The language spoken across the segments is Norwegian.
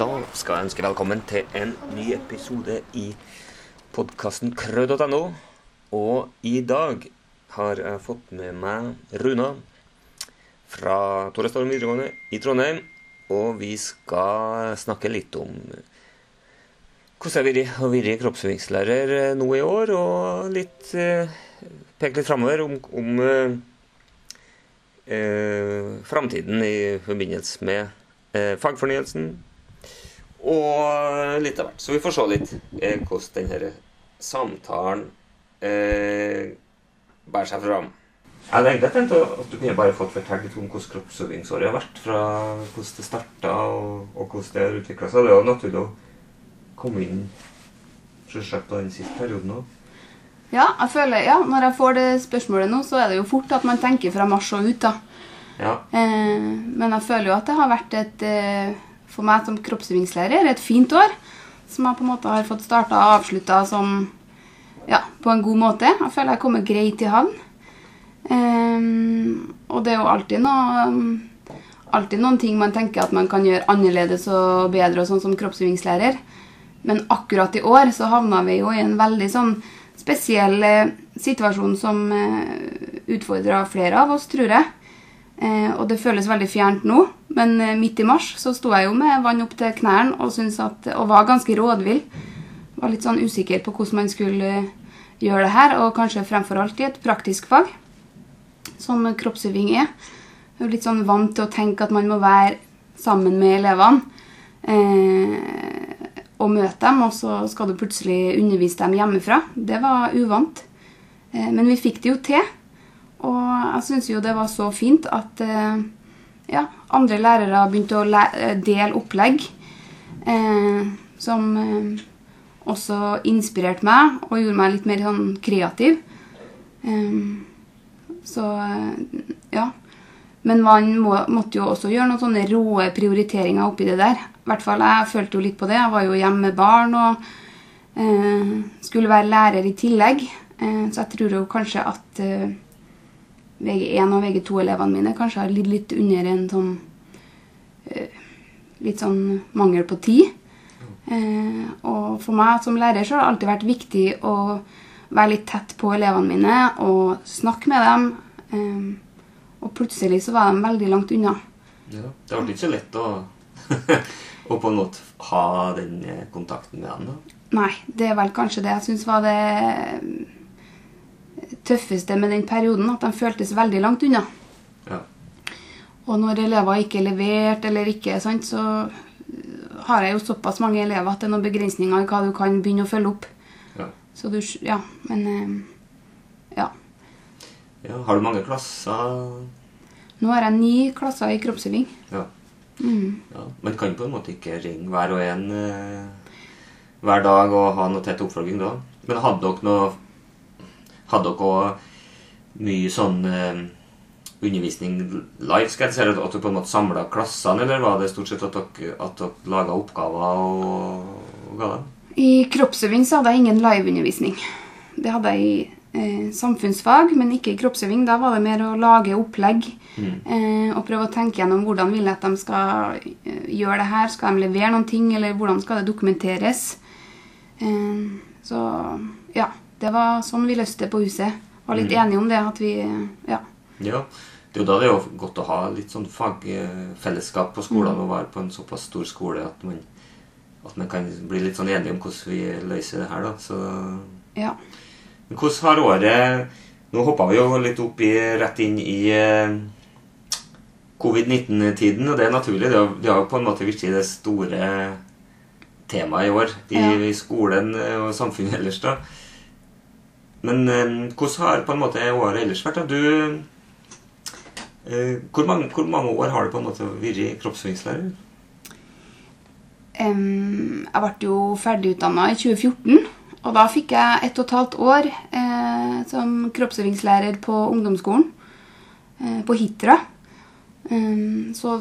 Da skal jeg ønske velkommen til en ny episode i podkasten krød.no. Og i dag har jeg fått med meg Runa fra Tore Storm videregående i Trondheim. Og vi skal snakke litt om hvordan jeg har vært kroppsøvingslærer nå i år, og litt eh, peke litt framover om, om eh, eh, framtiden i forbindelse med eh, fagfornyelsen. Og litt av hvert. Så vi får se litt eh, hvordan denne samtalen eh, bærer seg fram. Jeg hadde egentlig tenkt at du kunne bare fått fortelle litt om hvordan kroppsøvingsåret har vært. Fra hvordan det starta og, og hvordan det har utvikla seg. Det er jo naturlig å komme inn selvsagt på den siste perioden òg. Ja, jeg føler, ja, når jeg får det spørsmålet nå, så er det jo fort at man tenker fra mars og ut. da. Ja. Eh, men jeg føler jo at det har vært et, eh, for meg som kroppsøvingslærer, et fint år. Som jeg på en måte har fått starta og avslutta ja, på en god måte. Jeg føler jeg kommer greit i havn. Um, og det er jo alltid noe alltid noen ting man tenker at man kan gjøre annerledes og bedre og sånn som kroppsøvingslærer. Men akkurat i år så havna vi jo i en veldig sånn spesiell eh, situasjon som eh, utfordra flere av oss, tror jeg. Eh, og det føles veldig fjernt nå, men eh, midt i mars så sto jeg jo med vann opp til knærne og, og var ganske rådvill. Var litt sånn usikker på hvordan man skulle eh, gjøre det her, og kanskje fremfor alt i et praktisk fag, som kroppsøving er. Jeg er litt sånn vant til å tenke at man må være sammen med elevene. Eh, og møte dem, og så skal du plutselig undervise dem hjemmefra. Det var uvant. Eh, men vi fikk det jo til. Og jeg syns jo det var så fint at eh, ja, andre lærere begynte å læ eh, dele opplegg eh, som eh, også inspirerte meg og gjorde meg litt mer sånn kreativ. Eh, så ja. Men man må, måtte jo også gjøre noen sånne råe prioriteringer oppi det der. I hvert fall Jeg følte jo litt på det. Jeg var jo hjemme med barn og eh, skulle være lærer i tillegg. Så jeg tror jo kanskje at VG1 og VG2-elevene mine kanskje har lidd litt under en sånn eh, Litt sånn mangel på tid. Eh, og for meg som lærer så har det alltid vært viktig å være litt tett på elevene mine og snakke med dem. Eh, og plutselig så var de veldig langt unna. Ja, det ble ikke så lett å, å på en måte ha den kontakten med dem. da. Nei, det er vel kanskje det jeg syns var det tøffeste med den perioden. At de føltes veldig langt unna. Ja. Og når elever ikke er levert eller ikke, sant, så har jeg jo såpass mange elever at det er noen begrensninger i hva du kan begynne å følge opp. Ja. Så du Ja, men eh, Ja. ja. Har du mange klasser? Nå har jeg ni klasser i kroppsøving. Ja. Mm. ja. Men kan på en måte ikke ringe hver og en eh, hver dag og ha noe tett oppfølging da. Men hadde dere noe Hadde dere mye sånn eh, undervisning live? skal jeg si, At dere på en måte samla klassene, eller var det stort sett at dere, at dere laga oppgaver og, og ga dem? I kroppsøving så hadde jeg ingen liveundervisning. Det hadde jeg i eh, samfunnsfag, men ikke i kroppsøving. Da var det mer å lage opplegg Mm. eh, og prøve å tenke gjennom hvordan vil jeg at de skal eh, gjøre det her. Skal de levere noen ting, eller hvordan skal det dokumenteres? Eh, så ja, det var sånn vi løste det på huset. Var litt Mm. enige om det. at vi, ja. Ja. Det er jo da det er godt å ha litt sånn fagfellesskap på skolene og være på en såpass stor skole at man, at man kan bli litt sånn enige om hvordan vi løser det her, da. Så ja. Men hvordan har året Nå hoppa vi jo litt opp i, rett inn i eh, covid-19-tiden, og det er naturlig. Det har, jo på en måte vært det store temaet i år i, Ja. i skolen eh, og samfunnet ellers. da. Men eh, hvordan har på en måte året ellers vært? da? Du, eh, hvor, mange, hvor mange år har du på en måte vært kroppsøvingslærer? Um, jeg ble jo ferdigutdanna i 2014. Og da fikk jeg ett og et halvt år eh, som kroppsøvingslærer på ungdomsskolen. Eh, på Hitra. Um, så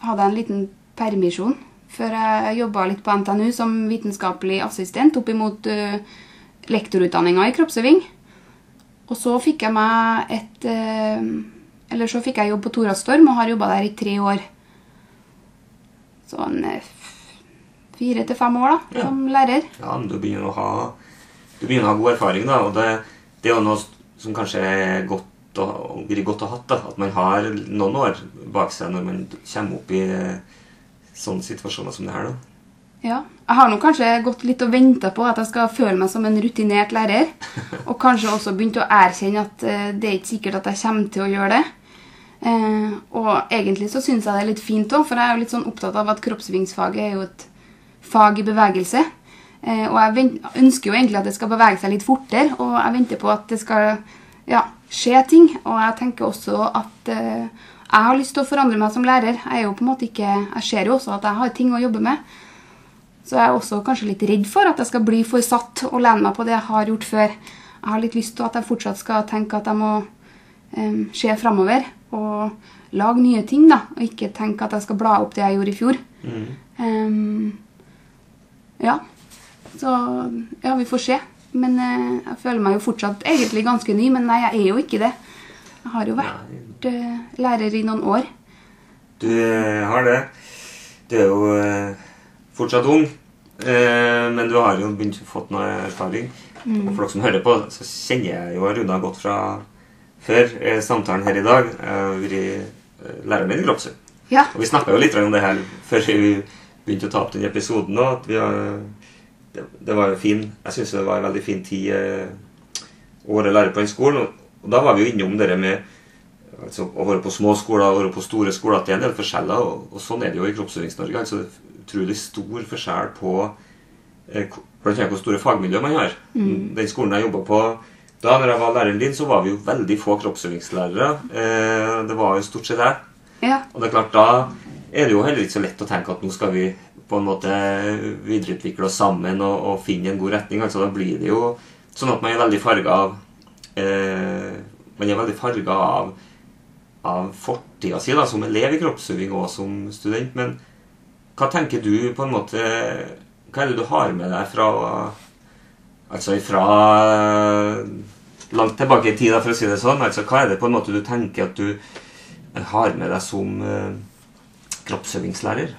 hadde jeg en liten permisjon før jeg jobba litt på NTNU som vitenskapelig assistent opp imot uh, lektorutdanninga i kroppsøving. Og så fikk jeg meg et eh, Eller så fikk jeg jobb på Tora Storm og har jobba der i tre år. sånn eh, fire til fem år da, Ja. som lærer. Ja, men du begynner å ha Du begynner å ha god erfaring, da. Og det, det er jo noe som kanskje er godt å, blir godt å ha At man har noen år bak seg når man kommer opp i eh, sånne situasjoner som det her. da. Ja. Jeg har nok kanskje gått litt og venta på at jeg skal føle meg som en rutinert lærer. Og kanskje også begynt å erkjenne at eh, det er ikke sikkert at jeg kommer til å gjøre det. Eh, og egentlig så syns jeg det er litt fint òg, for jeg er jo litt sånn opptatt av at kroppsvingsfaget er jo et fag i bevegelse. Eh, og jeg ønsker jo egentlig at det skal bevege seg litt fortere, og jeg venter på at det skal ja, skje ting. Og jeg tenker også at jeg har lyst til å forandre meg som lærer. Jeg er jo på en måte ikke, jeg ser jo også at jeg har ting å jobbe med. Så jeg er også kanskje litt redd for at jeg skal bli for satt og lene meg på det jeg har gjort før. Jeg har litt lyst til at jeg fortsatt skal tenke at jeg må um, se framover og lage nye ting, da. Og ikke tenke at jeg skal bla opp det jeg gjorde i fjor. Em, ja. Så ja, vi får se. Men uh, jeg føler meg jo fortsatt egentlig ganske ny, men nei, jeg er jo ikke det. Jeg har jo vært uh, lærer i noen år. Du eh, har det. Du er jo eh, fortsatt ung, eh, men du har jo begynt å få noe erfaring. Og for dere som hører på, så kjenner jeg jo Runa godt fra før eh, samtalen her i dag. Jeg har vært eh, læreren min i Kroppsøy. Ja. Og vi snakka jo litt om det her før vi begynte å ta opp den episoden òg. Det, det var jo fin Jeg syns det var en veldig fin tid eh, å være lærer på den skolen. Og, og da var vi jo innom det med altså, å være på små skoler og på store skoler. At det er en del forskjeller. Og, og sånn er det jo i Kroppsøvings-Norge. Altså, utrolig stor forskjell på eh, hvor- store fagmiljøer man har. Den skolen jeg jobba på da når jeg var læreren din, så var vi jo veldig få kroppsøvingslærere. Eh, det var jo stort sett jeg. Ja. Og det er klart, da er det jo heller ikke så lett å tenke at nå skal vi på en måte videreutvikle oss sammen og, og finne en god retning. Altså, da blir det jo sånn at man er veldig farga av eh, Man er veldig farga av, av fortida si som elev i kroppsøving og som student. Men hva tenker du på en måte Hva er det du har med deg fra Altså fra langt tilbake i tid, for å si det sånn. Altså, hva er det på en måte du tenker at du har med deg som eh, kroppsøvingslærer?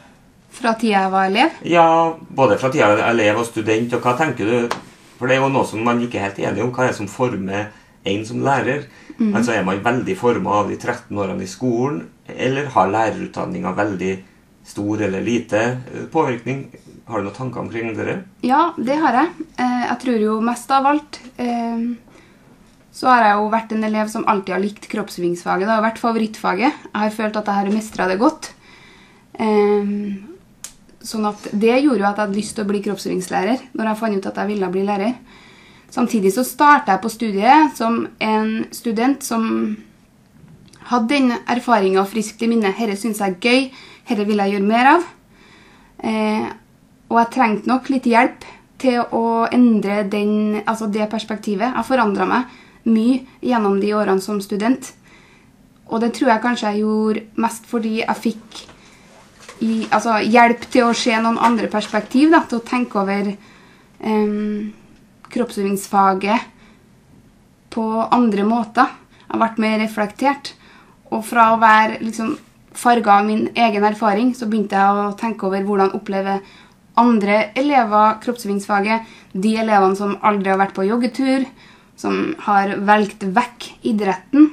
Fra tida jeg var elev. Ja, både fra tida jeg var elev og student, og hva tenker du? For det er jo noe som man ikke er helt enig om. Hva er det som former en som lærer? Altså Er man veldig forma av de 13 årene i skolen, eller har lærerutdanninga veldig stor eller lite eh, påvirkning? Har du noen tanker omkring det? Ja, det har jeg. Eh, jeg tror jo mest av alt eh, så har jeg jo vært en elev som alltid har likt kroppsvingsfaget. Det har vært favorittfaget. Jeg har følt at jeg har mestra det godt. Sånn at det gjorde jo at jeg hadde lyst til å bli kroppsøvingslærer når jeg fant ut at jeg ville bli lærer. Samtidig så starta jeg på studiet som en student som hadde den erfaringa friskt i minne. Dette syns jeg er gøy. Dette vil jeg gjøre mer av. Eh, og jeg trengte nok litt hjelp til å endre den, altså det perspektivet. Jeg forandra meg mye gjennom de årene som student. Og det tror jeg kanskje jeg gjorde mest fordi jeg fikk i, altså, hjelp til å se noen andre perspektiv. Da, til å tenke over em, kroppsøvingsfaget på andre måter. Jeg vært mer reflektert. Og fra å være liksom, farga av min egen erfaring, så begynte jeg å tenke over hvordan opplever andre elever kroppsøvingsfaget. De elevene som aldri har vært på joggetur, som har valgt vekk idretten,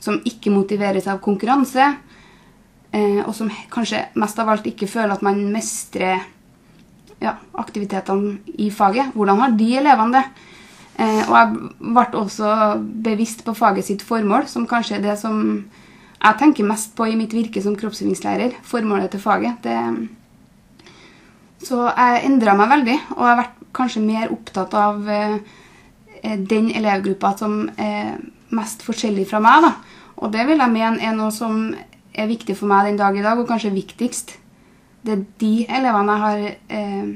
som ikke motiveres av konkurranse, eh, og som kanskje mest av alt ikke føler at man mestrer ja, aktivitetene i faget. Hvordan har de elevene det? Eh, og jeg ble også bevisst på faget sitt formål, som kanskje er det som jeg tenker mest på i mitt virke som kroppsøvingslærer. Formålet til faget. Det, så jeg endra meg veldig, og jeg har vært kanskje mer opptatt av eh, den elevgruppa som er mest forskjellig fra meg. Da. Og det vil jeg mene er noe som er viktig for meg den dag i dag, og kanskje viktigst. Det er de elevene jeg har eh,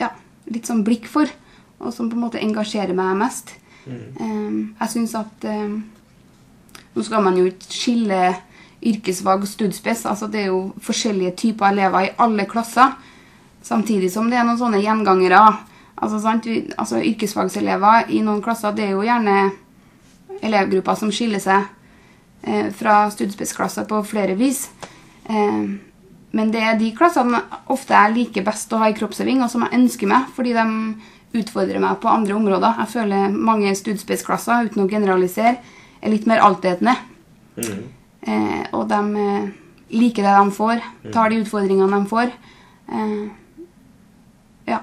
ja, litt sånn blikk for, og som på en måte engasjerer meg mest. Eh, jeg syns at eh, Nå skal man jo ikke skille yrkesfag og studiespes. Altså, det er jo forskjellige typer elever i alle klasser. Samtidig som det er noen sånne gjengangere. Altså, sant? Altså, yrkesfagselever i noen klasser det er jo gjerne elevgrupper som skiller seg eh, fra studiespesklasser på flere vis. Eh, men det er de klassene ofte jeg liker best å ha i kroppsøving, og som jeg ønsker meg, fordi de utfordrer meg på andre områder. Jeg føler mange studiespesialklasser, uten å generalisere, er litt mer altetende. Mm. Eh, og de eh, liker det de får, tar de utfordringene de får. Eh, ja.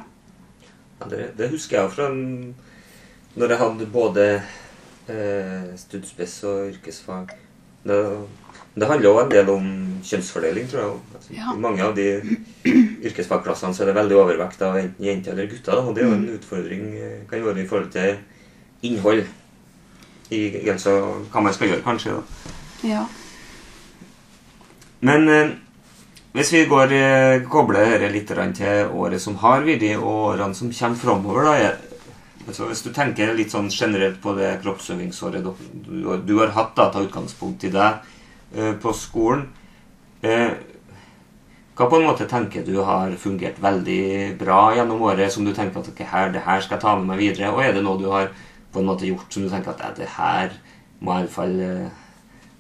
Ja, det, det husker jeg fra når jeg hadde både eh, og yrkesfag. Det, det handler jo en del om kjønnsfordeling, tror jeg. Altså, Ja. I mange av de yrkesfagklassene så er det veldig overvekt av enten jenter eller gutter. da, Og det er jo en utfordring kan være i forhold til innhold i grensa hva man skal gjøre, kanskje. da. ja. Men eh, hvis vi går eh, kobler dette litt til året som har vært, og årene som kommer framover, da er, altså Hvis du tenker litt sånn generelt på det kroppsøvingsåret du, du, du har hatt, da, ta utgangspunkt i deg eh, på skolen eh, Hva på en måte tenker du har fungert veldig bra gjennom året, som du tenker at okay, her, det her skal jeg ta med meg videre, og er det noe du har på en måte gjort som du tenker at ja, det her må jeg i hvert fall eh,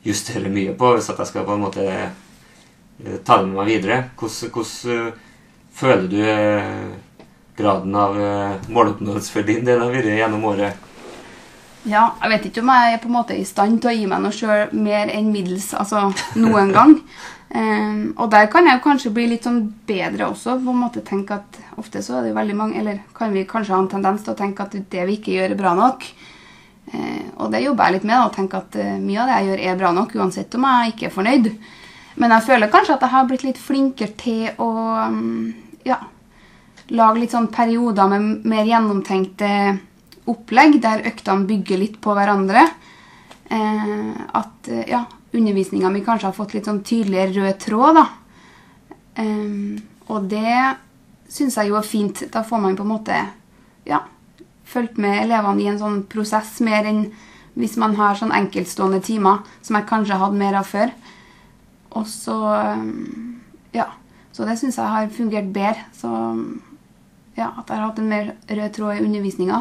justere mye på hvis at jeg skal på en måte eh, ta det med meg videre. Hvordan, hvordan eh, føler du graden av måloppnåelse for din del har vært gjennom året? Ja, jeg vet ikke om jeg er på en måte i stand til å gi meg noe sjøl mer enn middels, altså noen gang. Um, og der kan jeg jo kanskje bli litt sånn bedre også. på en måte tenke at Ofte så er det veldig mange Eller kan vi kanskje ha en tendens til å tenke at det vi ikke gjør, er bra nok. Uh, og det jobber jeg litt med. Å tenke at uh, mye av det jeg gjør, er bra nok, uansett om jeg ikke er fornøyd. Men jeg føler kanskje at jeg har blitt litt flinkere til å um, ja, lage litt sånn perioder med mer gjennomtenkte opplegg, der øktene bygger litt på hverandre. Eh, at eh, ja, undervisninga mi kanskje har fått litt sånn tydeligere rød tråd. da. Eh, og det syns jeg jo er fint. Da får man på en måte ja, fulgt med elevene i en sånn prosess mer enn hvis man har sånn enkeltstående timer, som jeg kanskje hadde mer av før. Og så eh, Ja. Så det syns jeg har fungert bedre. Så ja, at jeg har hatt en mer rød tråd i undervisninga.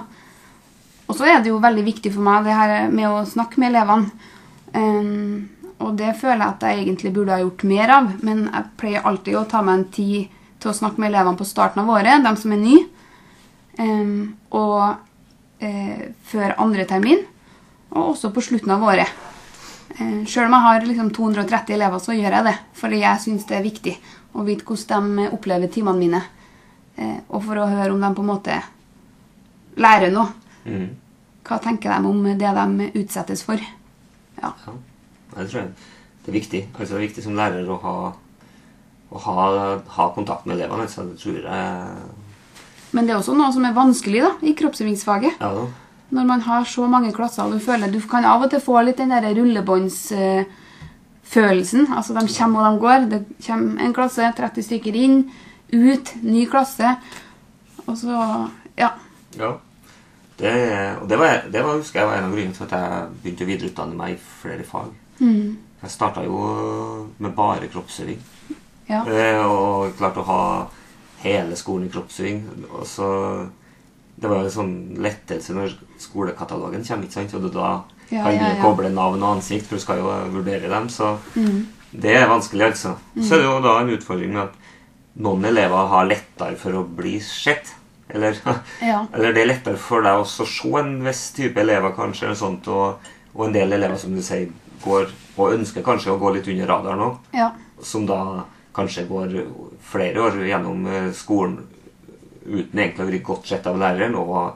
Og så er det jo veldig viktig for meg det her med å snakke med elevene. Um, og det føler jeg at jeg egentlig burde ha gjort mer av. Men jeg pleier alltid å ta meg en tid til å snakke med elevene på starten av året, dem som er nye. Um, og uh, før andre termin, og også på slutten av året. Uh, Sjøl om jeg har liksom 230 elever, så gjør jeg det. Fordi jeg syns det er viktig å vite hvordan de opplever timene mine. Uh, og for å høre om de på en måte lærer noe. Mm. Hva tenker de om det de utsettes for? Ja. Ja, det tror jeg det er viktig. Altså det er viktig som lærer å ha, å ha, ha kontakt med elevene. Så det tror jeg Men det er også noe som er vanskelig da, i kroppsøvingsfaget. Ja da. Når man har så mange klasser, og du føler du kan av og til få litt den der rullebåndsfølelsen. altså, de kommer og de går. Det kommer en klasse, 30 stykker inn, ut, ny klasse. Og så Ja. Ja. Det, og det var, det var, husker jeg var en av grunnene til at jeg begynte å videreutdanne meg i flere fag. Jeg starta jo med bare kroppsøving. ja. Eh, og klarte å ha hele skolen i kroppsøving. Og så Det var jo en sånn lettelse når skolekatalogen kommer, ikke sant? og du da Ja, kan du ja. koble navn og ansikt, for du skal jo vurdere dem. Så det er vanskelig, altså. Så er det jo da en utfordring med at noen elever har lettere for å bli sett. Eller, Ja. eller det er lettere for deg å se en viss type elever, kanskje, eller sånt, og, og en del elever som du sier går og ønsker kanskje å gå litt under radaren òg ja. som da kanskje går flere år gjennom eh, skolen uten egentlig å bli godt sett av læreren, og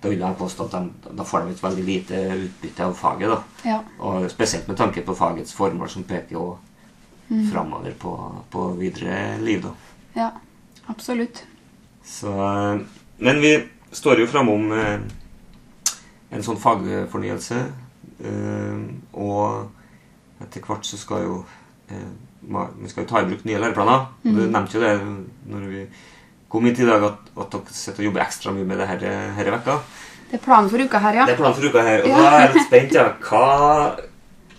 da vil jeg påstå at de, da får de et veldig lite utbytte av faget. da. Ja. Og spesielt med tanke på fagets formål, som peker jo framover på, på videre liv. da. ja. Absolutt. Så, eh, men vi står jo framom eh, en sånn fagfornyelse. Eh, og etter hvert så skal jo Vi skal jo ta i bruk nye læreplaner. Mm. Du nevnte jo det når vi kom hit i dag, at, at dere sitter og jobber ekstra mye med det her denne vekka. Det er planen for uka her, ja. Det er planen for uka her. Og Ja. da er jeg litt spent. ja. Hva,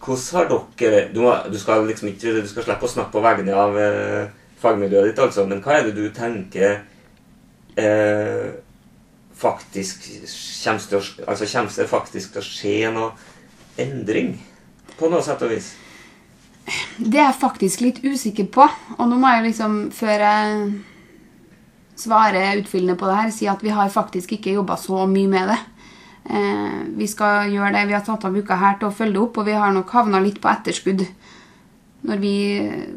hvordan har dere du, må, du skal liksom ikke du skal slippe å snakke på vegne av eh, fagmiljøet ditt, altså, men hva er det du tenker eh, faktisk kommer til, å, altså, kommer det faktisk til å skje noe endring på noe sett og vis? Det er jeg faktisk litt usikker på. Og nå må jeg liksom, før jeg svarer utfyllende på det her, si at vi har faktisk ikke jobba så mye med det. Eh, vi skal gjøre det, vi har tatt av uka her til å følge det opp, og vi har nok havna litt på etterskudd. Når vi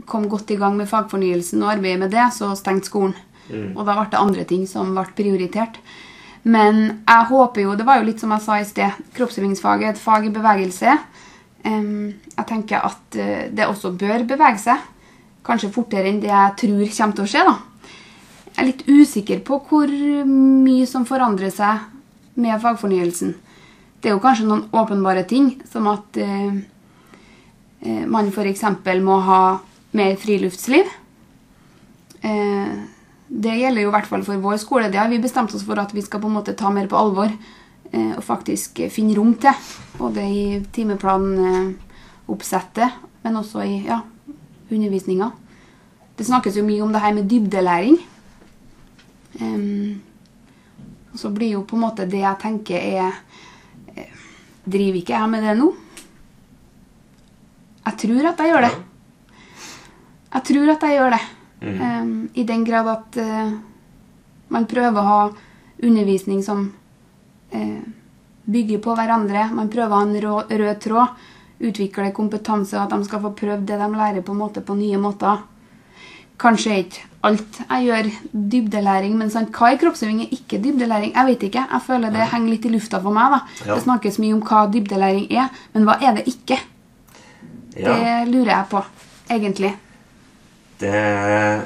kom godt i gang med fagfornyelsen og arbeidet med det, så stengte skolen. Og da ble det andre ting som ble prioritert. Men jeg håper jo Det var jo litt som jeg sa i sted. Kroppsøvingsfaget er et fag i bevegelse. Jeg tenker at eh, det også bør bevege seg. Kanskje fortere enn det jeg tror kommer til å skje. da. Jeg er litt usikker på hvor mye som forandrer seg med fagfornyelsen. Det er jo kanskje noen åpenbare ting, som at eh, eh, man f.eks. må ha mer friluftsliv. Eh, det gjelder jo i hvert fall for vår skole. Det har vi bestemt oss for at vi skal på en måte ta mer på alvor eh, og faktisk eh, finne rom til. Både i timeplanoppsettet, men også i ja, undervisninga. Det snakkes jo mye om det her med dybdelæring. Um, og så blir jo på en måte det jeg tenker er eh, Driver ikke jeg med det nå? Jeg tror at jeg gjør det. Jeg tror at jeg gjør det. Em, I den grad at uh, man prøver å ha undervisning som uh, bygger på hverandre. Man prøver å ha en rå, rød tråd. Utvikle kompetanse, og at de skal få prøvd det de lærer på, måte, på nye måter. Kanskje ikke alt jeg gjør, dybdelæring, men sant? hva er kroppsøving er ikke dybdelæring? Jeg vet ikke. Jeg føler det henger litt i lufta for meg. da. Ja. Det snakkes mye om hva dybdelæring er, men hva er det ikke? Ja. Det lurer jeg på, egentlig. Det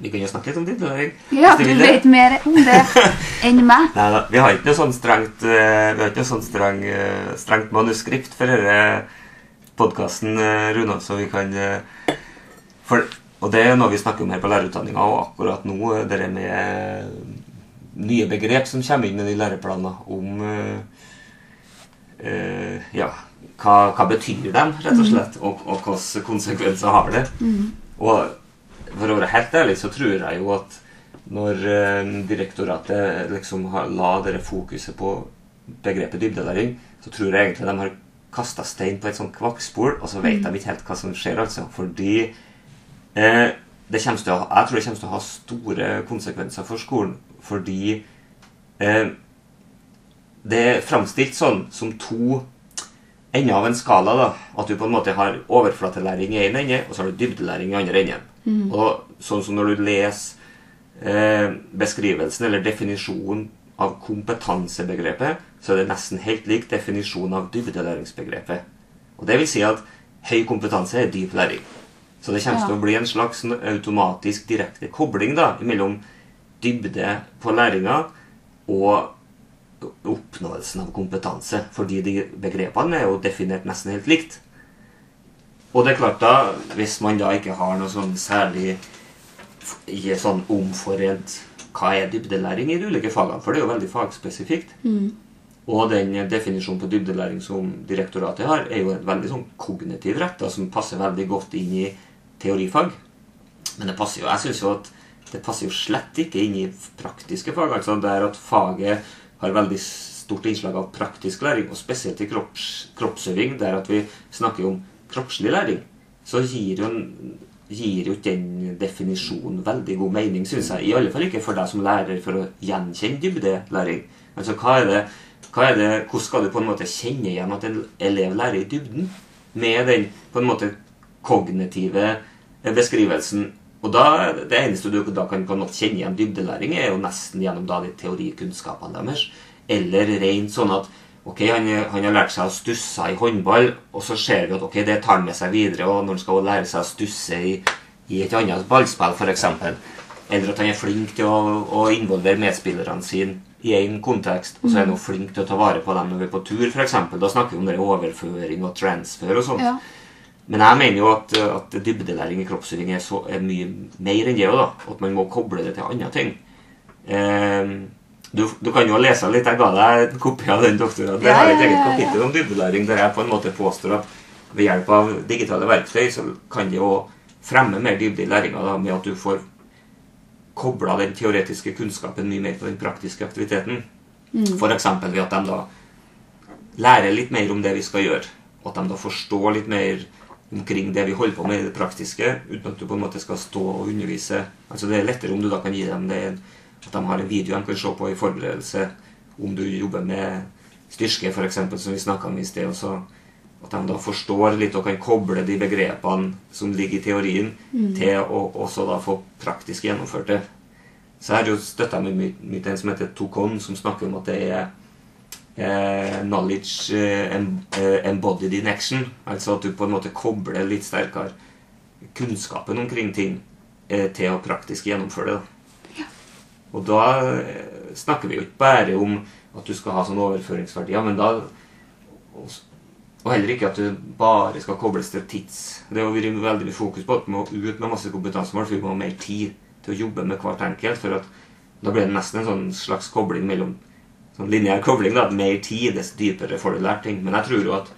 Vi kan jo snakke litt om dybdelæring. Ja, du det. vet mer om det enn meg. Neida, vi har ikke noe sånn strengt eh, Vi har ikke sånn streng, eh, strengt manuskript for denne podkasten, Runa, så vi kan eh, for, Og det er noe vi snakker om her på lærerutdanninga, og akkurat nå eh, det med nye begrep som kommer inn i læreplanene om eh, eh, Ja, hva, hva betyr de, rett og slett, og, og hvilke konsekvenser har det? Og for å være helt ærlig så tror jeg jo at når eh, direktoratet liksom la dere fokuset på begrepet dybdelæring, så tror jeg egentlig de har kasta stein på et sånt kvakkspor, og så vet de ikke helt hva som skjer, altså. Fordi eh, det kommer til å, jeg tror det kommer til å ha store konsekvenser for skolen. Fordi eh, det er framstilt sånn som to ender av en skala. da, At du på en måte har overflatelæring i én ende, og så har du dybdelæring i andre enden. Og sånn som når du leser eh, beskrivelsen eller definisjonen av kompetansebegrepet, så er det nesten helt lik definisjonen av dybdelæringsbegrepet. Og det vil si at høy kompetanse er dyp læring. Så det kommer Ja. til å bli en slags automatisk direkte kobling da, mellom dybde på læringa og oppnåelsen av kompetanse. Fordi de begrepene er jo definert nesten helt likt. Og det er klart da, hvis man da ikke har noe sånn særlig ikke sånn omforent hva er dybdelæring i de ulike fagene, for det er jo veldig fagspesifikt. Og den definisjonen på dybdelæring som direktoratet har, er jo en veldig sånn kognitiv rett, da, som passer veldig godt inn i teorifag. Men det passer jo, jeg synes jo at det passer jo slett ikke inn i praktiske fag. altså Der at faget har veldig stort innslag av praktisk læring, og spesielt i kropps, kroppsøving, der at vi snakker om kroppslig læring, så gir jo, gir jo den definisjonen veldig god mening, syns jeg. I alle fall ikke for deg som lærer for å gjenkjenne dybdelæring. Altså, hva er det, hva er det, hvordan skal du på en måte kjenne igjen at en elev lærer i dybden? Med den på en måte kognitive beskrivelsen. Og da, Det eneste du da kan på en måte kjenne igjen dybdelæring, er jo nesten gjennom da de teorikunnskapene deres. Eller rent sånn at ok, han, han har lært seg å stusse i håndball, og så ser vi at ok, det tar han med seg videre og når han skal lære seg å stusse i, i et annet ballspill, f.eks. Eller at han er flink til å, å involvere medspillerne sine i én kontekst, og så er han jo flink til å ta vare på dem når vi er på tur, f.eks. Da snakker vi om det overføring og transfer og sånt. Ja. Men jeg mener jo at, at dybdelæring i kroppsøving er, er mye mer enn det. da, At man må koble det til andre ting. Ehm, du, du kan jo lese litt. Jeg ga deg en kopi av den doktoren. Det har et eget kapittel om dybdelæring der jeg på en måte påstår at ved hjelp av digitale verktøy så kan det jo fremme mer dybde i læringa med at du får kobla den teoretiske kunnskapen mye mer på den praktiske aktiviteten. Mm. F.eks. ved at de da lærer litt mer om det vi skal gjøre. Og at de da forstår litt mer omkring det vi holder på med i det praktiske, uten at du på en måte skal stå og undervise. Altså Det er lettere om du da kan gi dem det, at de har en video de kan se på i forberedelse, om du jobber med styrke, f.eks., som vi snakka om i sted. Også, at de da forstår litt og kan koble de begrepene som ligger i teorien, til å også da få praktisk gjennomført det. Så jeg har jo støtta meg mye til en som heter Tokon, som snakker om at det er eh, knowledge eh, eh, embodied in action. Altså at du på en måte kobler litt sterkere kunnskapen omkring ting eh, til å praktisk gjennomføre det. da. Og da eh, snakker vi jo ikke bare om at du skal ha sånne overføringsverdier, men da og, og heller ikke at du bare skal kobles til tids. Det har vært veldig mye fokus på at vi må ut med masse kompetansemål, for vi må ha mer tid til å jobbe med hvert enkelt. For at da blir det nesten en sånn slags kobling mellom sånn lineær kobling. da, Mer tid, dess dypere får du lært ting. Men jeg tror jo at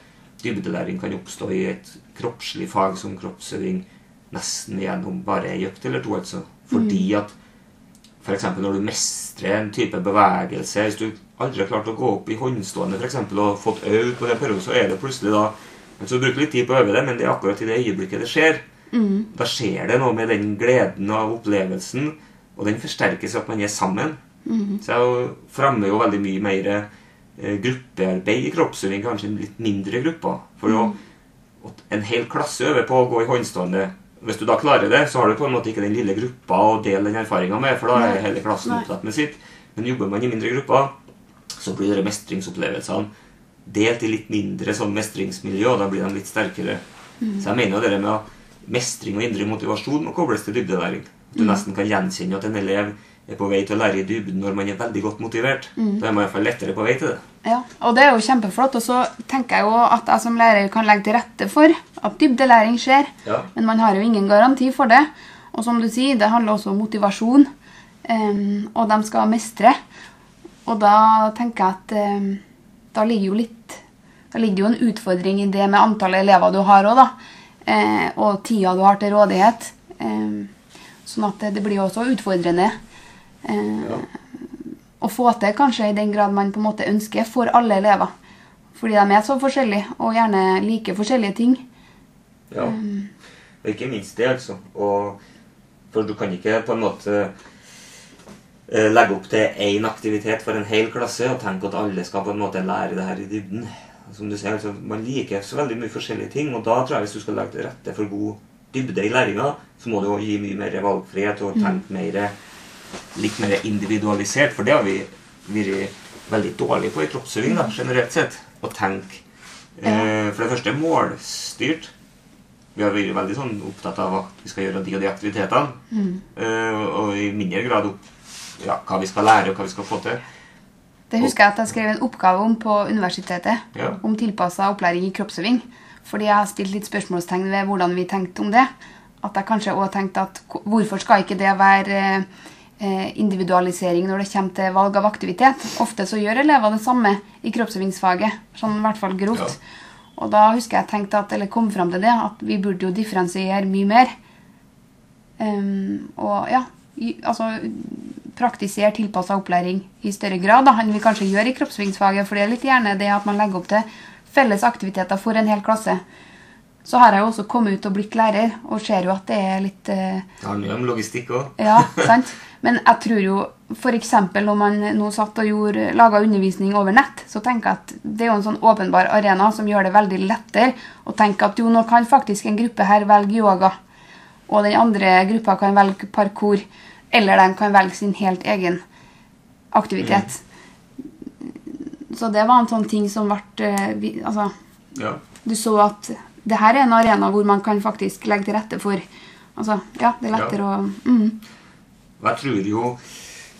dybdelæring kan oppstå i et kroppslig fag som kroppsøving nesten gjennom bare ei økt eller to. altså. Fordi at F.eks. når du mestrer en type bevegelse Hvis du aldri har klart å gå opp i håndstående for eksempel, og fått øvd på det perioden, så er det plutselig da Så du bruker litt tid på å øve det, men det er akkurat i det øyeblikket det skjer. Da skjer det noe med den gleden av opplevelsen, og den forsterkes ved at man er sammen. Så jeg fremmer jo veldig mye mer eh, gruppearbeid i kroppsøving, kanskje litt mindre grupper. For jo, en hel klasse øver på å gå i håndstående. Hvis du da klarer det, så har du på en måte ikke den lille gruppa å dele den erfaringa med, for da er hele klassen opptatt med sitt. Men jobber man i mindre grupper, så blir det mestringsopplevelsene delt i litt mindre sånn mestringsmiljø, og da blir de litt sterkere. Så jeg mener jo det med at mestring og indre motivasjon må kobles til dybdelæring. Du nesten kan gjenkjenne at en elev er på vei til å lære i dybden når man er veldig godt motivert. Da er man i hvert fall lettere på vei til det. Ja, og det er jo kjempeflott. Og så tenker jeg jo at jeg som lærer kan legge til rette for at dybdelæring skjer. Ja. Men man har jo ingen garanti for det. Og som du sier, det handler også om motivasjon. um, og de skal mestre. Og da tenker jeg at um, da ligger jo litt Da ligger jo en utfordring i det med antallet elever du har òg, da. Uh, og tida du har til rådighet. Um, sånn at det, det blir jo også utfordrende. Eh, Ja. å få til, kanskje i den grad man på en måte ønsker, for alle elever. Fordi de er så forskjellige, og gjerne liker forskjellige ting. Ja. Og ikke minst det, altså. Og, for du kan ikke på en måte eh, legge opp til én aktivitet for en hel klasse og tenke at alle skal på en måte lære det her i dybden. Som du sier, altså, Man liker så veldig mye forskjellige ting, og da tror jeg hvis du skal legge til rette for god dybde i læringa, så må du jo gi mye mer valgfrihet og tenke mer, litt mer individualisert. For det har vi vært veldig dårlige på i kroppsøving, da, generelt sett. Å tenke eh, for det første målstyrt. Vi har vært veldig sånn opptatt av at vi skal gjøre de og de aktivitetene. Eh, og i mindre grad opp, ja, hva vi skal lære og hva vi skal få til. Det husker jeg at jeg skrev en oppgave om på universitetet. Ja. Om tilpassa opplæring i kroppsøving. Fordi jeg har stilt litt spørsmålstegn ved hvordan vi tenkte om det. At jeg kanskje også tenkte at hvorfor skal ikke det være eh, individualisering når det kommer til valg av aktivitet? Ofte så gjør elever det samme i kroppsøvingsfaget. Sånn i hvert fall grovt. Ja. Og da husker jeg tenkte at, eller kom fram til det, at vi burde jo differensiere mye mer. Um, og ja, altså praktisere tilpassa opplæring i større grad da, enn vi kanskje gjør i kroppsøvingsfaget. For det er litt gjerne det at man legger opp til felles aktiviteter for en hel klasse. Så har jeg jo også kommet ut og blitt lærer, og ser jo at det er litt uh, Det handler jo om logistikk òg. ja, sant? Men jeg tror jo f.eks. når man nå satt og gjorde, laga undervisning over nett, så tenker jeg at det er jo en sånn åpenbar arena som gjør det veldig lettere å tenke at jo, nå kan faktisk en gruppe her velge yoga, og den andre gruppa kan velge parkour, eller de kan velge sin helt egen aktivitet. Så det var en sånn ting som ble eh, Altså, Ja. du så at det her er en arena hvor man kan faktisk legge til rette for Altså, ja, det er lettere å mm. Og jeg tror jo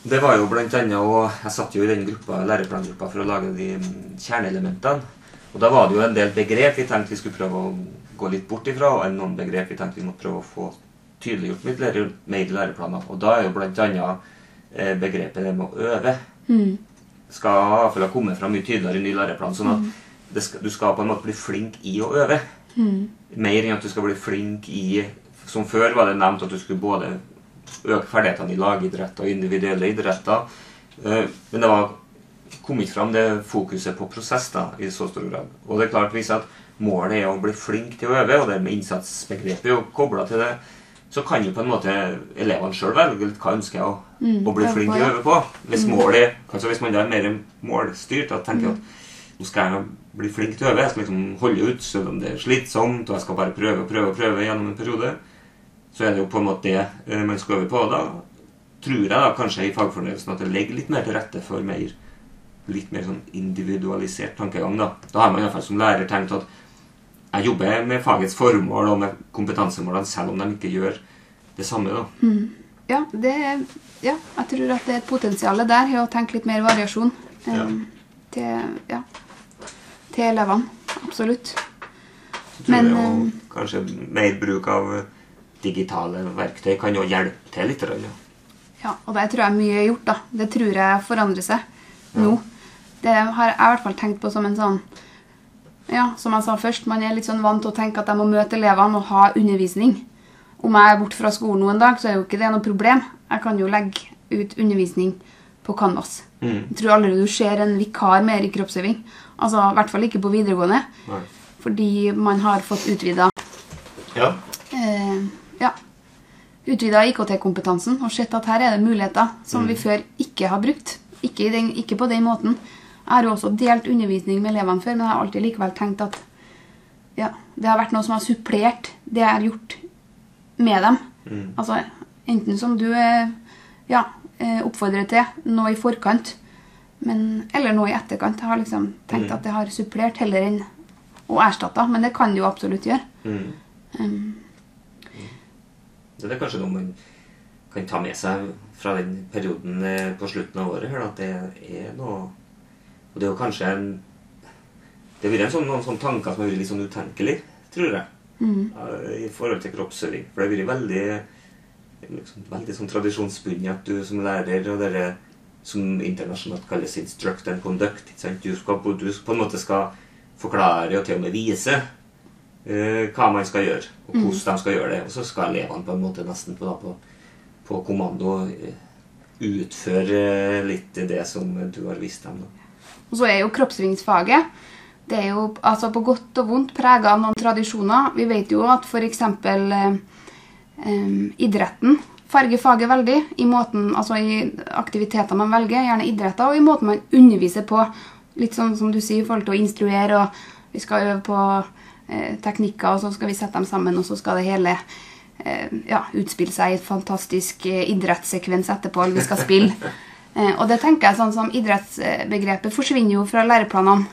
Det var jo blant annet og Jeg satt jo i den gruppa, læreplangruppa for å lage de mm, kjerneelementene. Og da var det jo en del begrep vi tenkte vi skulle prøve å gå litt bort ifra, og noen begrep vi tenkte vi måtte prøve å få tydeliggjort litt mer i læreplaner. Og da er jo blant annet eh, begrepet det med å øve. Skal iallfall ha kommet fram mye tydeligere i ny læreplan. sånn at det skal, du skal på en måte bli flink i å øve. Mer enn at du skal bli flink i Som før var det nevnt at du skulle både øke ferdighetene i lagidrett og individuelle idretter. Eh, Men det var kommet fram det fokuset på prosess da, i så stor grad. Og det er klart viser at målet er å bli flink til å øve, og det med innsatsbegrepet er kobla til det, så kan jo på en måte elevene sjøl velge litt hva ønsker jeg å, Mm, å bli flink til å øve på. Hvis målet, altså hvis man er mer målstyrt og tenker Mm. at nå skal jeg bli flink til å øve, jeg skal liksom holde ut selv om det er slitsomt, og jeg skal bare prøve og prøve og prøve gjennom en periode, så er det jo på en måte det eh, man skal over på. Og da tror jeg da kanskje i fagfornyelsen at det ligger litt mer til rette for mer litt mer sånn individualisert tankegang. Da Da har man i hvert fall som lærer tenkt at jeg jobber med fagets formål og med kompetansemålene selv om de ikke gjør det samme. da. Ja, det, ja, jeg tror at det er et potensial der i å tenke litt mer variasjon eh, Ja. til, ja, til elevene. Absolutt. Så tror Men, jeg jo eh, kanskje mer bruk av digitale verktøy kan jo hjelpe til litt. Ja. Ja, og det tror jeg mye er gjort, da. Det tror jeg forandrer seg nå. Det har jeg i hvert fall tenkt på som en sånn Ja, som jeg sa først, man er litt sånn vant til å tenke at jeg må møte elevene og ha undervisning. Om jeg er borte fra skolen noen dag, så er jo ikke det noe problem. Jeg kan jo legge ut undervisning på Canvas. Mm. Jeg tror allerede du ser en vikar mer i kroppsøving. Altså, I hvert fall ikke på videregående. Nei. Fordi man har fått utvida Ja. eh, ja, utvida IKT-kompetansen og sett at her er det muligheter som vi før ikke har brukt. Ikke, i den, ikke på den måten. Jeg har jo også delt undervisning med elevene før, men jeg har alltid likevel tenkt at ja, det har vært noe som har supplert det jeg har gjort med dem. Mm. Altså, enten som du ja, oppfordrer til, noe i forkant, men, eller noe i etterkant. Jeg har liksom tenkt Mm. at det har supplert heller enn å erstatte, men det kan det jo absolutt gjøre. Mm. Um, Så det er kanskje noe man kan ta med seg fra den perioden eh, på slutten av året. her, At det er noe Og det er jo kanskje en Det har vært sånn, noen sånne tanker som har vært litt sånn utenkelig, tror jeg. mm. eh, I forhold til kroppsøving. For det har vært veldig liksom, veldig sånn tradisjonsbundet at du som lærer og dere som internasjonalt kalles instruct and conduct. Du, skal, på- du på en måte skal forklare og til og med vise eh, hva man skal gjøre, og hvordan de skal gjøre det. Og så skal elevene på en måte nesten på, da, på, på kommando eh, utføre litt det som du har vist dem. Da. Og så er jo kroppsøvingsfaget det er jo altså på godt og vondt prega av noen tradisjoner. Vi vet jo at f.eks. Eh, eh, idretten farger faget veldig i måten, altså i aktiviteter man velger, gjerne idretter, og i måten man underviser på. Litt sånn som du sier i forhold til å instruere, og vi skal øve på eh, teknikker, og så skal vi sette dem sammen, og så skal det hele eh, ja, utspille seg i et fantastisk eh, idrettssekvens etterpå, eller vi skal spille. Eh, og det tenker jeg sånn som idrettsbegrepet forsvinner jo fra læreplanene.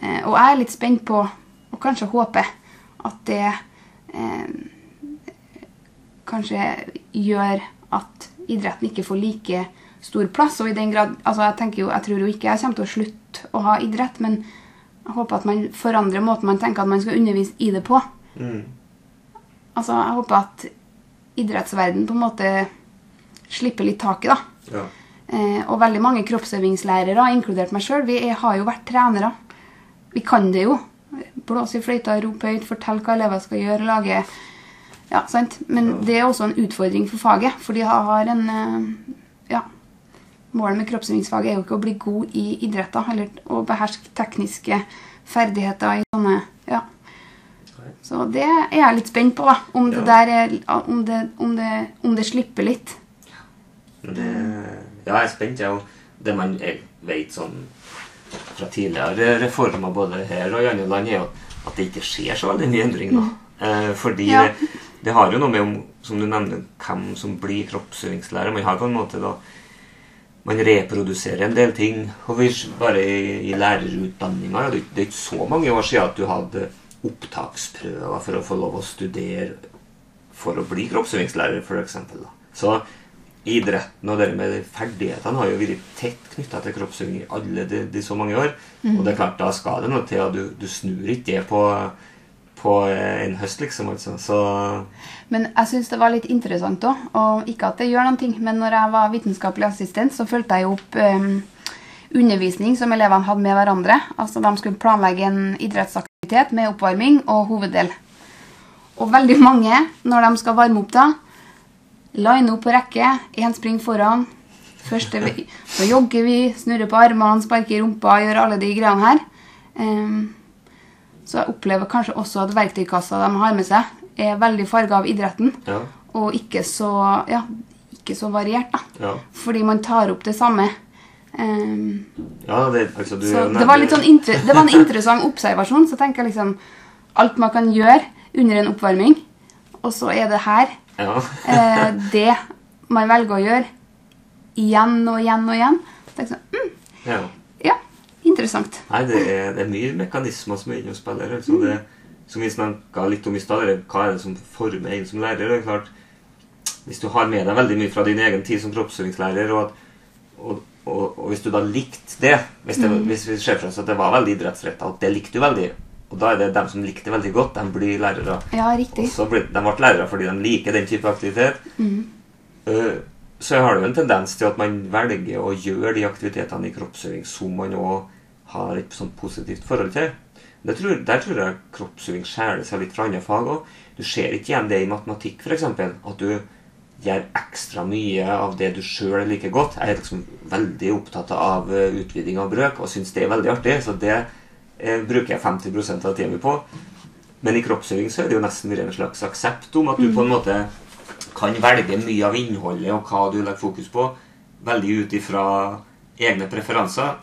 Eh, og jeg er litt spent på, og kanskje håper, at det eh, kanskje gjør at idretten ikke får like stor plass. Og i den grad, altså jeg tenker jo, jeg tror jo ikke jeg kommer til å slutte å ha idrett, men jeg håper at man forandrer måten man tenker at man skal undervise i det på. Mm. Altså, jeg håper at idrettsverden på en måte slipper litt taket, da. Ja. Eh, og veldig mange kroppsøvingslærere, inkludert meg sjøl, vi er, har jo vært trenere. Vi kan det jo. Blåse i fløyta, rope høyt, fortelle hva elever skal gjøre, lage Ja, sant? Men det er også en utfordring for faget, for de har en eh, Ja. Målet med kroppsøvingsfaget er jo ikke å bli god i idretter, eller å beherske tekniske ferdigheter i sånne Ja. Så det er jeg litt spent på, da. Om det Ja. der er Om det, om det, om det slipper litt. Det, ja, jeg er spent. Jeg, òg. det man vet sånn fra tidligere reformer både her og i andre land, er jo at det ikke skjer så veldig mye endring nå. Eh, fordi Ja. det, det har jo noe med om, som du nevner, hvem som blir kroppsøvingslærer. Man har på en måte da man reproduserer en del ting. Og vi, bare i, i lærerutdanninga det, det er ikke så mange år siden at du hadde opptaksprøver for å få lov å studere for å bli kroppsøvingslærer, f.eks. Så idretten og det med ferdighetene har jo vært tett knytta til kroppsøving i alle de, de så mange år. Og det er klart, da skal det noe til at du, du snur ikke det på, på en høst, liksom. altså. Så Men jeg syns det var litt interessant òg. Og ikke at det gjør noen ting, men når jeg var vitenskapelig assistent, så fulgte jeg opp um, undervisning som elevene hadde med hverandre. Altså De skulle planlegge en idrettsaktivitet med oppvarming og hoveddel. Og veldig mange, når de skal varme opp da, line opp på rekke, én springer foran. Første, vi- så jogger vi, snurrer på armene, sparker rumpa, gjør alle de greiene her. Um, Så jeg opplever kanskje også at verktøykassa de har med seg, er veldig farga av idretten. Ja. Og ikke så, ja, ikke så variert, da. Ja. Fordi man tar opp det samme. Um, ja det, altså, du så det var, litt sånn det var en interessant observasjon. Så tenker jeg liksom Alt man kan gjøre under en oppvarming, og så er det her Ja. eh, det man velger å gjøre igjen og igjen og igjen. Så tenker jeg sånn, mm, ja. Interessant. Nei, det er, det er mye mekanismer som er inne og spiller. Altså det, som vi snakka litt om i stad, hva er det som former en som lærer? Det er klart, Hvis du har med deg veldig mye fra din egen tid som kroppsøvingslærer, og, og, og, og hvis du da likte det Hvis, det, hvis vi ser for oss at det var veldig idrettsretta, at det likte du veldig, og da er det dem som likte det veldig godt, de blir lærere. Ja, riktig. Og så ble, de ble lærere fordi de liker den type aktivitet. Eh, så har det jo en tendens til at man velger å gjøre de aktivitetene i kroppsøving som man òg har et sånt positivt forhold til. Tror, der tror jeg kroppsøving skjærer seg litt fra andre fag òg. Du ser ikke igjen det i matematikk, f.eks. At du gjør ekstra mye av det du sjøl liker godt. Jeg er liksom veldig opptatt av eh, utviding av brøk og syns det er veldig artig. Så det eh, bruker jeg 50% av tida mi på. Men i kroppsøving så er det jo nesten en slags aksept om at du på en måte kan velge mye av innholdet og hva du legger fokus på, veldig ut ifra egne preferanser.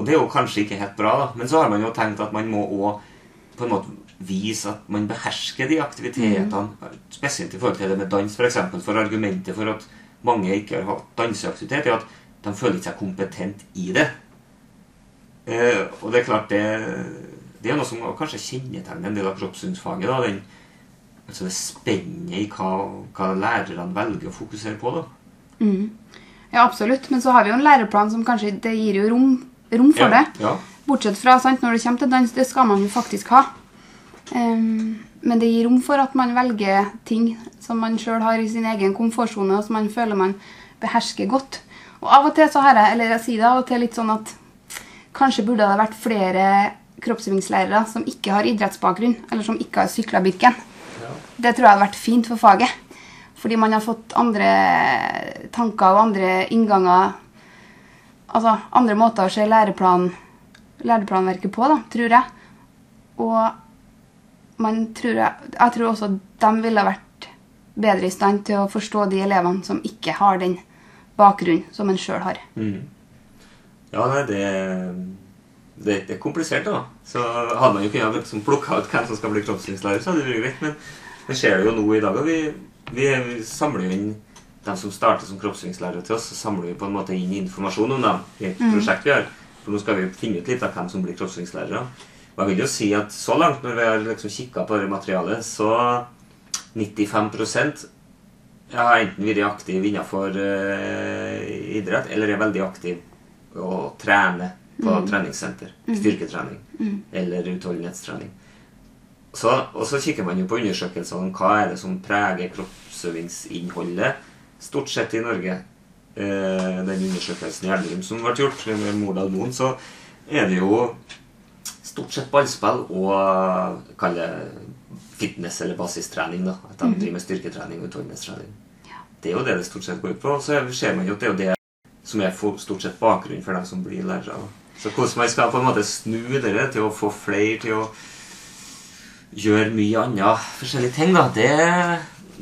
Og det er jo kanskje ikke helt bra, da. Men så har man jo tenkt at man må òg på en måte vise at man behersker de aktivitetene. Spesielt i forhold til det med dans, f.eks. For, eksempel, for argumentet for at mange ikke har hatt danseaktivitet, er at de føler ikke seg kompetent i det. Eh, og det er klart det, det er noe som kanskje kjennetegner en del av kroppssynsfaget. da, den altså det spennet i hva, hva lærerne velger å fokusere på. da. Ja, absolutt. Men så har vi jo en læreplan som kanskje det gir jo rom, rom for det. Ja. Bortsett fra sant, når det kommer til dans, det skal man jo faktisk ha. Um, men det gir rom for at man velger ting som man sjøl har i sin egen komfortsone, og som man føler man behersker godt. Og av og til så har jeg, eller jeg sier det av og til litt sånn at kanskje burde det vært flere kroppsøvingslærere som ikke har idrettsbakgrunn, eller som ikke har sykla Birken. Det tror jeg hadde vært fint for faget. Fordi man har fått andre tanker og andre innganger Altså andre måter å se læreplan, læreplanverket på, da, tror jeg. Og man tror jeg, jeg tror også de ville vært bedre i stand til å forstå de elevene som ikke har den bakgrunnen som en sjøl har. Mm. Ja, nei, det, det, det er komplisert, da. Så hadde man jo kunnet liksom plukka ut hvem som skal bli kroppssynslærer, så hadde det vært greit. Men det skjer jo nå i dag, og vi, vi samler jo inn dem som starter som kroppsøvingslærere til oss, så samler vi på en måte inn informasjon om dem i et prosjekt vi har. For nå skal vi finne ut litt av hvem som blir kroppsøvingslærere. Og jeg vil jo si at så langt, når vi har liksom kikka på det materialet, så 95 jeg har enten vært aktiv innenfor uh, idrett, eller er veldig aktiv og trener på treningssenter. Styrketrening. Eller utholdenhetstrening. Så, og så kikker man jo på undersøkelser om hva er det som preger kroppsøvingsinnholdet stort sett i Norge. Eh, den undersøkelsen i Elverum som ble gjort med Mordal Moen, så er det jo stort sett ballspill og kall det fitness- eller basistrening. da, At de driver med styrketrening og utholdenhetstrening. Det er jo det det stort sett går ut på. Så ser man jo at det er jo det som er for, stort sett bakgrunnen for dem som blir lærere. Så hvordan man skal på en måte snu dere til å få flere til å gjøre mye annet forskjellige ting, da, det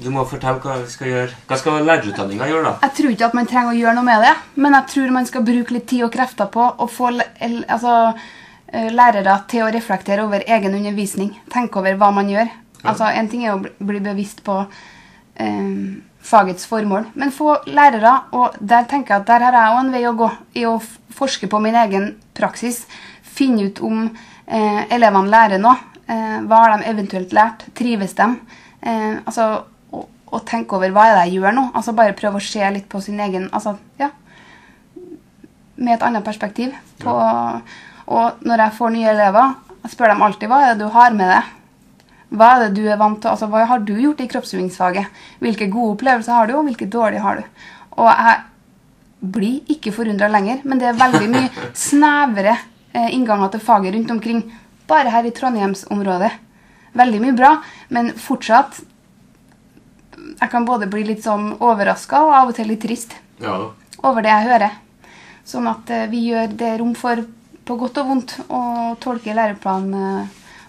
Du må fortelle hva vi skal gjøre. Hva skal lærerutdanninga gjøre, da? Jeg tror ikke at man trenger å gjøre noe med det, men jeg tror man skal bruke litt tid og krefter på å få altså, eh, lærere til å reflektere over egen undervisning. Tenke over hva man gjør. Altså, En ting er å bli- bevisst på eh, fagets formål, men få lærere Og der tenker jeg at der har jeg òg en vei å gå i å forske på min egen praksis. Finne ut om eh, elevene lærer noe. Eh, hva har de eventuelt lært? Trives de? Eh, altså, og, tenke over hva er det jeg gjør nå. Altså Bare prøve å se litt på sin egen altså, ja, Med et annet perspektiv. På, Og når jeg får nye elever, jeg spør dem alltid hva er det du har med deg. Hva er det du er vant til? Altså, Hva har du gjort i kroppsøvingsfaget? Hvilke gode opplevelser har du, og hvilke dårlige har du? Og jeg blir ikke forundra lenger, men det er veldig mye snevre eh, innganger til faget rundt omkring. Bare her i Trondheimsområdet. Veldig mye bra, men fortsatt Jeg kan både bli litt sånn overraska og av og til litt trist Ja over det jeg hører. Sånn at eh, vi gjør det rom for, på godt og vondt, å tolke læreplanen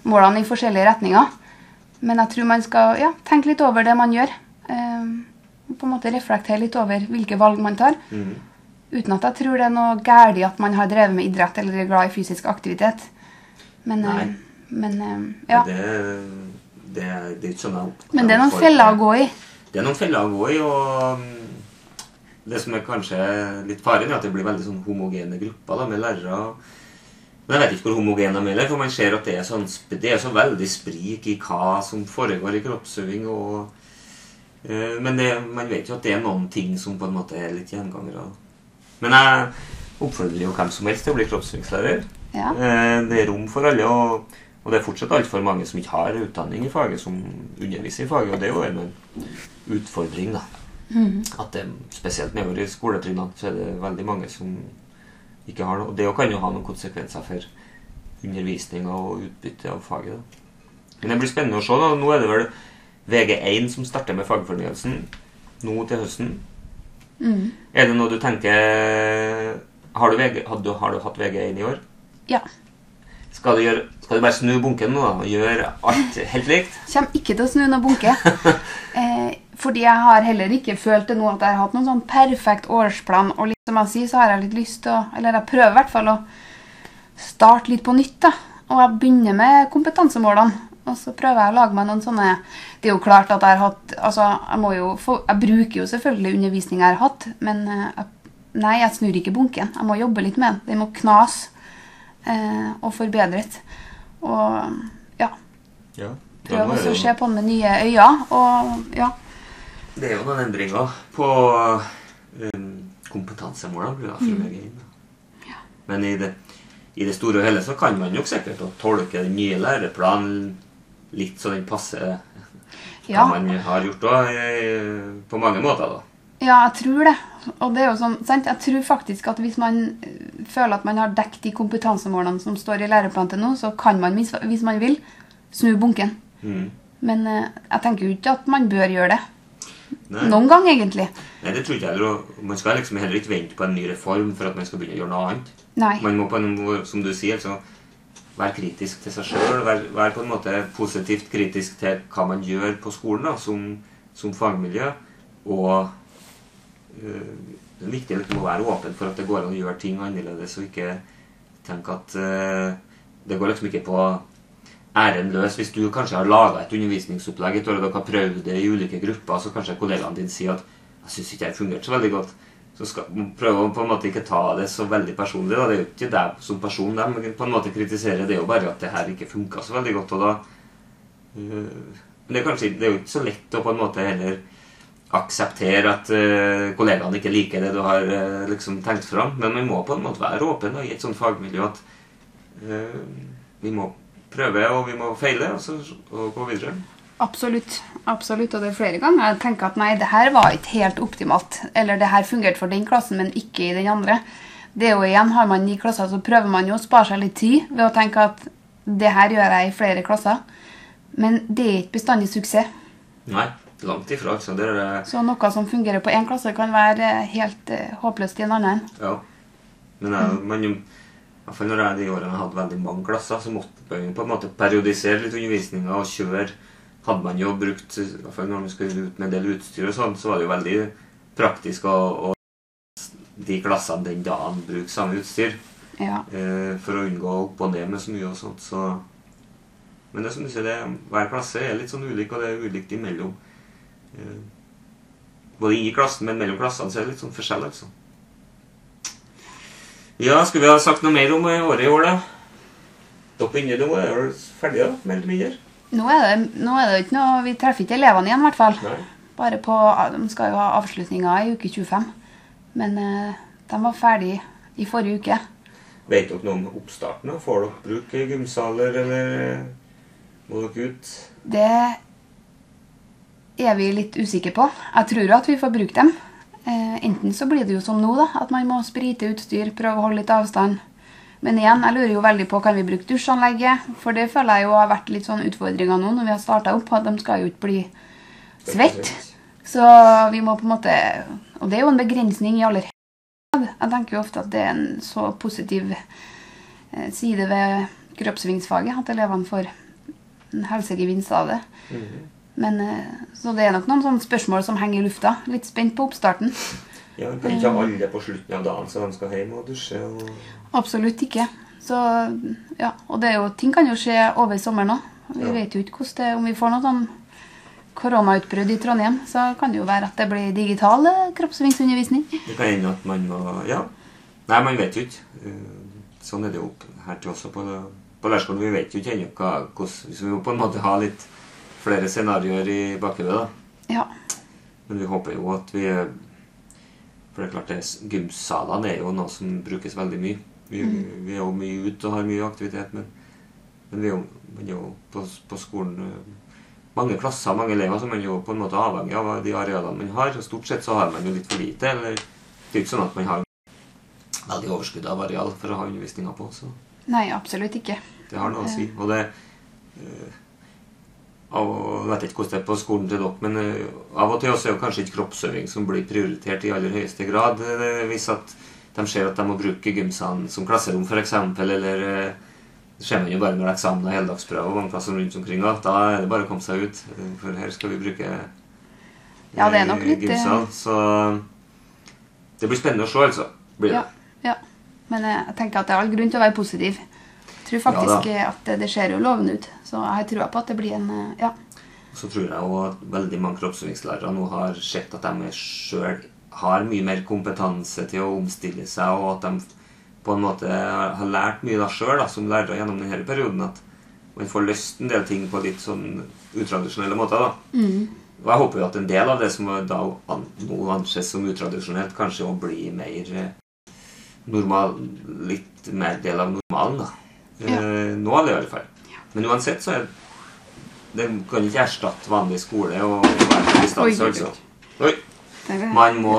eh, i forskjellige retninger. Men jeg tror man skal ja, tenke litt over det man gjør. Eh, på en måte reflektere litt over hvilke valg man tar. Mm. Uten at jeg tror det er noe galt at man har drevet med idrett eller er glad i fysisk aktivitet. Men, eh, men ja. Det, det, det er ikke sånn Men det er noen feller å gå i. Det er noen feller å gå i, og mm, det som er kanskje litt faren, er at det blir veldig sånn homogene grupper da, med lærere. Men jeg vet ikke hvor homogene de er, heller, for man ser at det er, sånn, det er så veldig sprik i hva som foregår i kroppsøving. og eh, Men det, man vet jo at det er noen ting som på en måte er litt gjengangere. Men jeg oppfordrer jo hvem som helst til å bli kroppsøvingslærer. Ja. Eh, Det er rom for alle, og, og det er fortsatt altfor mange som ikke har utdanning i faget, som underviser i faget. Og det er jo en utfordring, da. At det, spesielt nedover i skoletrinnene så er det veldig mange som ikke har noe. Og det kan jo ha noen konsekvenser for undervisninga og utbyttet av faget. da. Men det blir spennende å se. da. Nå er det vel VG1 som starter med fagfornyelsen nå til høsten. Mm. Er det noe du tenker Har du, VG, har du, har du hatt VG1 i år? ja. Skal du, gjøre, skal du bare snu bunken nå og gjøre alt helt likt? Kommer ikke til å snu noe bunke. Eh, fordi jeg har heller ikke følt det nå at jeg har hatt noen sånn perfekt årsplan. Og litt som jeg sier, så har jeg litt lyst til å Eller jeg prøver i hvert fall å starte litt på nytt. da. Og jeg begynner med kompetansemålene. Og så prøver jeg å lage meg noen sånne Det er jo klart at jeg har hatt Altså, jeg må jo få Jeg bruker jo selvfølgelig undervisning jeg har hatt, men eh, jeg, nei, jeg snur ikke bunken. Jeg må jobbe litt med den. Den må knas eh, og forbedres. Og ja Ja. prøve å se på den med nye øyne. Og ja. Det er jo noen endringer på um, kompetansemålene. blir det VG1, da. Men i det, i det store og hele så kan man jo sikkert å tolke den nye læreplanen litt så den passer Ja. hva man har gjort da, på mange måter. da. Ja, jeg tror det. Og det er jo sånn, sant? Jeg tror faktisk at hvis man eh, føler at man har dekket de kompetansemålene som står i læreplanen til nå, så kan man, hvis man vil, snu bunken. Mm. Men eh, jeg tenker jo ikke at man bør gjøre det. Nei. Noen gang, egentlig. Nei, det tror ikke jeg heller. Man skal liksom heller ikke vente på en ny reform for at man skal begynne å gjøre noe annet. Nei. Man må på en som du sier, altså, være kritisk til seg sjøl. Være, være på en måte positivt kritisk til hva man gjør på skolen da, som, som fagmiljø. Og det er viktig liksom, å være åpen for at det går an å gjøre ting annerledes, og ikke tenke at uh, Det går liksom ikke på æren løs. Hvis du kanskje har laga et undervisningsopplegg et år, og dere har prøvd det i ulike grupper, så kanskje kollegaene dine sier at 'jeg syns ikke det fungerte så veldig godt'. Så skal man prøve å på en måte ikke ta det så veldig personlig. Da. Det er jo ikke deg som person de på en måte kritiserer. Det er jo bare at det her ikke funka så veldig godt. og da Uh, Men det er kanskje det er jo ikke så lett å på en måte heller akseptere at uh, kollegaene ikke liker det du har uh, liksom tenkt fram. Men vi må på en måte være åpne i et sånt fagmiljø at uh, vi må prøve og vi må feile og så og gå videre. Absolutt. absolutt, Og det er flere ganger jeg tenker at nei, det her var ikke helt optimalt. Eller det her fungerte for den klassen, men ikke i den andre. Det er jo igjen, Har man ni klasser, så prøver man jo å spare seg litt tid ved å tenke at det her gjør jeg i flere klasser. Men det er ikke bestandig suksess. Nei, langt ifra. Det er Så noe som fungerer på én klasse, kan være helt eh, håpløst i en annen. Ja. Men jeg, man, i hvert fall når jeg de årene hadde veldig mange klasser, så måtte man på en måte periodisere litt undervisninga og kjøre. Hadde man jo brukt i hvert fall når man skulle ut med en del utstyr og sånn, så var det jo veldig praktisk å, å de klassene den dagen bruke samme utstyr. Ja. eh, for å unngå å opp og ned med så mye og sånt. Så. Men det som du sier, det, hver klasse er litt sånn ulik, og det er ulikt imellom. Eh, både i klassen, men mellom klassene så er det litt sånn forskjell, altså. Ja, skulle vi ha sagt noe mer om eh, året i år, da? Dere begynner nå, er dere ferdige, da? Mer eller mindre? Nå er, det, nå er det ikke noe Vi treffer ikke elevene igjen, i hvert fall. Nei. Bare på, De skal jo ha avslutninger i uke 25. Men eh, de var ferdig i forrige uke. Vet dere noe om oppstarten? Får dere bruke gymsaler, eller må dere ut? Det er vi litt usikre på. Jeg tror at vi får bruke dem. Eh, enten så blir det jo som nå, da, at man må sprite utstyr, prøve å holde litt avstand. Men igjen, jeg lurer jo veldig på kan vi bruke dusjanlegget. For det føler jeg jo har vært litt sånn utfordringer nå når vi har starta opp. at De skal jo ikke bli svett. Så vi må på en måte Og det er jo en begrensning i aller grad. Jeg tenker jo ofte at det er en så positiv eh, side ved kroppsvingsfaget at elevene får en helsegevinst av det. Mhm. Men, eh, så det er nok noen sånne spørsmål som henger i lufta. Litt spent på oppstarten. Ja, kan ikke alle på slutten av dagen, så de skal hjem og dusje og Absolutt ikke. Så, ja, og det er jo, ting kan jo skje over sommeren òg. Vi Ja. vet jo ikke hvordan det Om vi får noe sånn koronautbrudd i Trondheim, så kan det jo være at det blir digital kroppsvingsundervisning. Det kan hende at man må Ja. Nei, man vet jo ikke. Eh, Sånn er det jo her til også på, på lærerskolen. Vi vet jo ikke ennå hva hvordan Så vi må på en måte ha litt flere scenarioer i bakhodet, da. Ja. Men vi håper jo at vi For det er klart, det, gymsalene er jo noe som brukes veldig mye. Vi, vi er jo mye ute og har mye aktivitet, men, men vi er jo, er jo på, på skolen eh, mange klasser, mange elever, så man er jo på en måte avhengig av de arealene man har. Og stort sett så har man jo litt for lite. eller Det er ikke sånn at man har veldig overskudd av areal for å ha undervisninga på. så Nei, absolutt ikke. det har noe å si. Og det eh, av, Jeg vet ikke hvordan det er på skolen til dere, men eh, av og til også er jo kanskje ikke kroppsøving som blir prioritert i aller høyeste grad. eh, Hvis at de ser at de må bruke gymsalen som klasserom, f.eks., eller eh, det ser man jo bare når eksamen og heldagsprøver mange plasser rundt omkring. Da er det bare å komme seg ut, eh, for her skal vi bruke Ja, det er nok eh, litt, eh, gymsal. Så det blir spennende å se, altså. Blir det. Ja, ja. Men eh, jeg tenker at det er all grunn til å være positiv. Tror faktisk ja, at det, det ser jo lovende ut. Så jeg har trua på at det blir en eh, Ja. Så tror jeg òg at veldig mange kroppsøvingslærere nå har sett at de sjøl har mye mer kompetanse til å omstille seg, og at de på en måte har lært mye sjøl som lærere gjennom denne perioden. At man får løst en del ting på litt sånn utradisjonelle måter. da. Og jeg håper jo at en del av det som da nå anses som utradisjonelt, kanskje å bli mer eh, normal, litt mer del av normalen. da. Ja. Eh, nå er det i alle fall. Men uansett så er det kan ikke erstatte vanlig skole og være på Oi, distanse. altså. Oi. Man må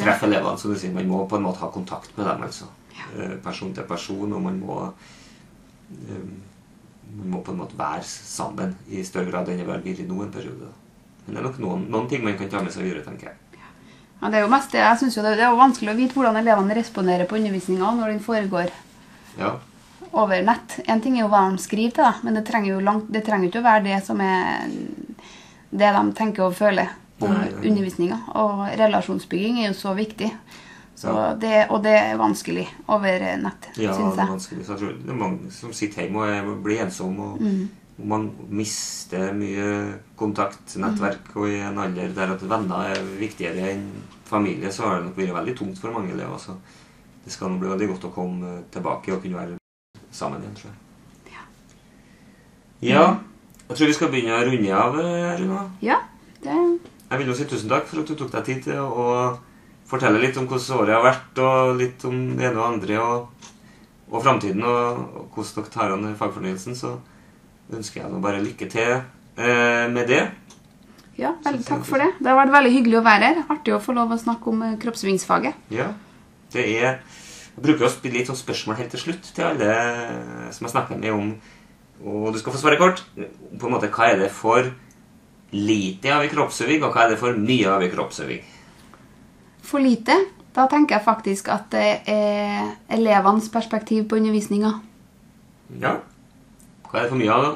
treffe elevene, som du sier. Man må på en måte ha kontakt med dem. altså. Eh, Person til person, og man må eh, Man må på en måte være sammen i større grad enn det har vært i nå en periode. Men det er nok noen, noen ting man kan ta med seg videre, tenker jeg. Ja, det er jo mest det. Jeg synes jo det, er vanskelig å vite hvordan elevene responderer på undervisninga når den foregår Ja. Over nett. En ting er jo hva de skriver til da, men det trenger jo langt, det trenger ikke å være det som er det de tenker og føler om undervisninga. Og relasjonsbygging er jo så viktig. Så Ja. det, og det er vanskelig over nett, Ja, syns det er vanskelig. Så jeg det er mange som sitter hjemme og blir ensomme. Og, Mm. man mister mye kontakt, nettverk, og i en alder der at venner er viktigere enn familie, så har det nok vært veldig tungt for mange elever. Så det skal nå bli veldig godt å komme tilbake og kunne være sammen igjen, tror jeg. Ja. ja. Jeg tror vi skal begynne å runde av, eh, Runa. Ja, det Jeg vil jo si tusen takk for at du tok deg tid til å fortelle litt om hvordan året har vært, og litt om det ene og andre, og, og framtiden, og, og hvordan dere tar an fagfornyelsen. Så ønsker jeg nå bare lykke til eh, med det. Ja, veldig takk for det. Det har vært veldig hyggelig å være her. Artig å få lov å snakke om kroppsvingsfaget. kroppsøvingsfaget. Ja, det er Jeg bruker å spille litt sånn spørsmål helt til slutt til alle som jeg snakker med om Og du skal få svare kort. På en måte, Hva er det for lite av i kroppsøving, og hva er det for mye av i kroppsøving? For lite. Da tenker jeg faktisk at det er elevenes perspektiv på undervisninga. Ja. Hva er det for mye av, da?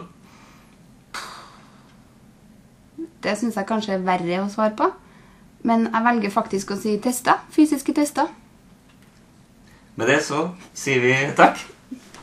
Det syns jeg kanskje er verre å svare på. Men jeg velger faktisk å si tester. Fysiske tester. Med det så sier vi takk.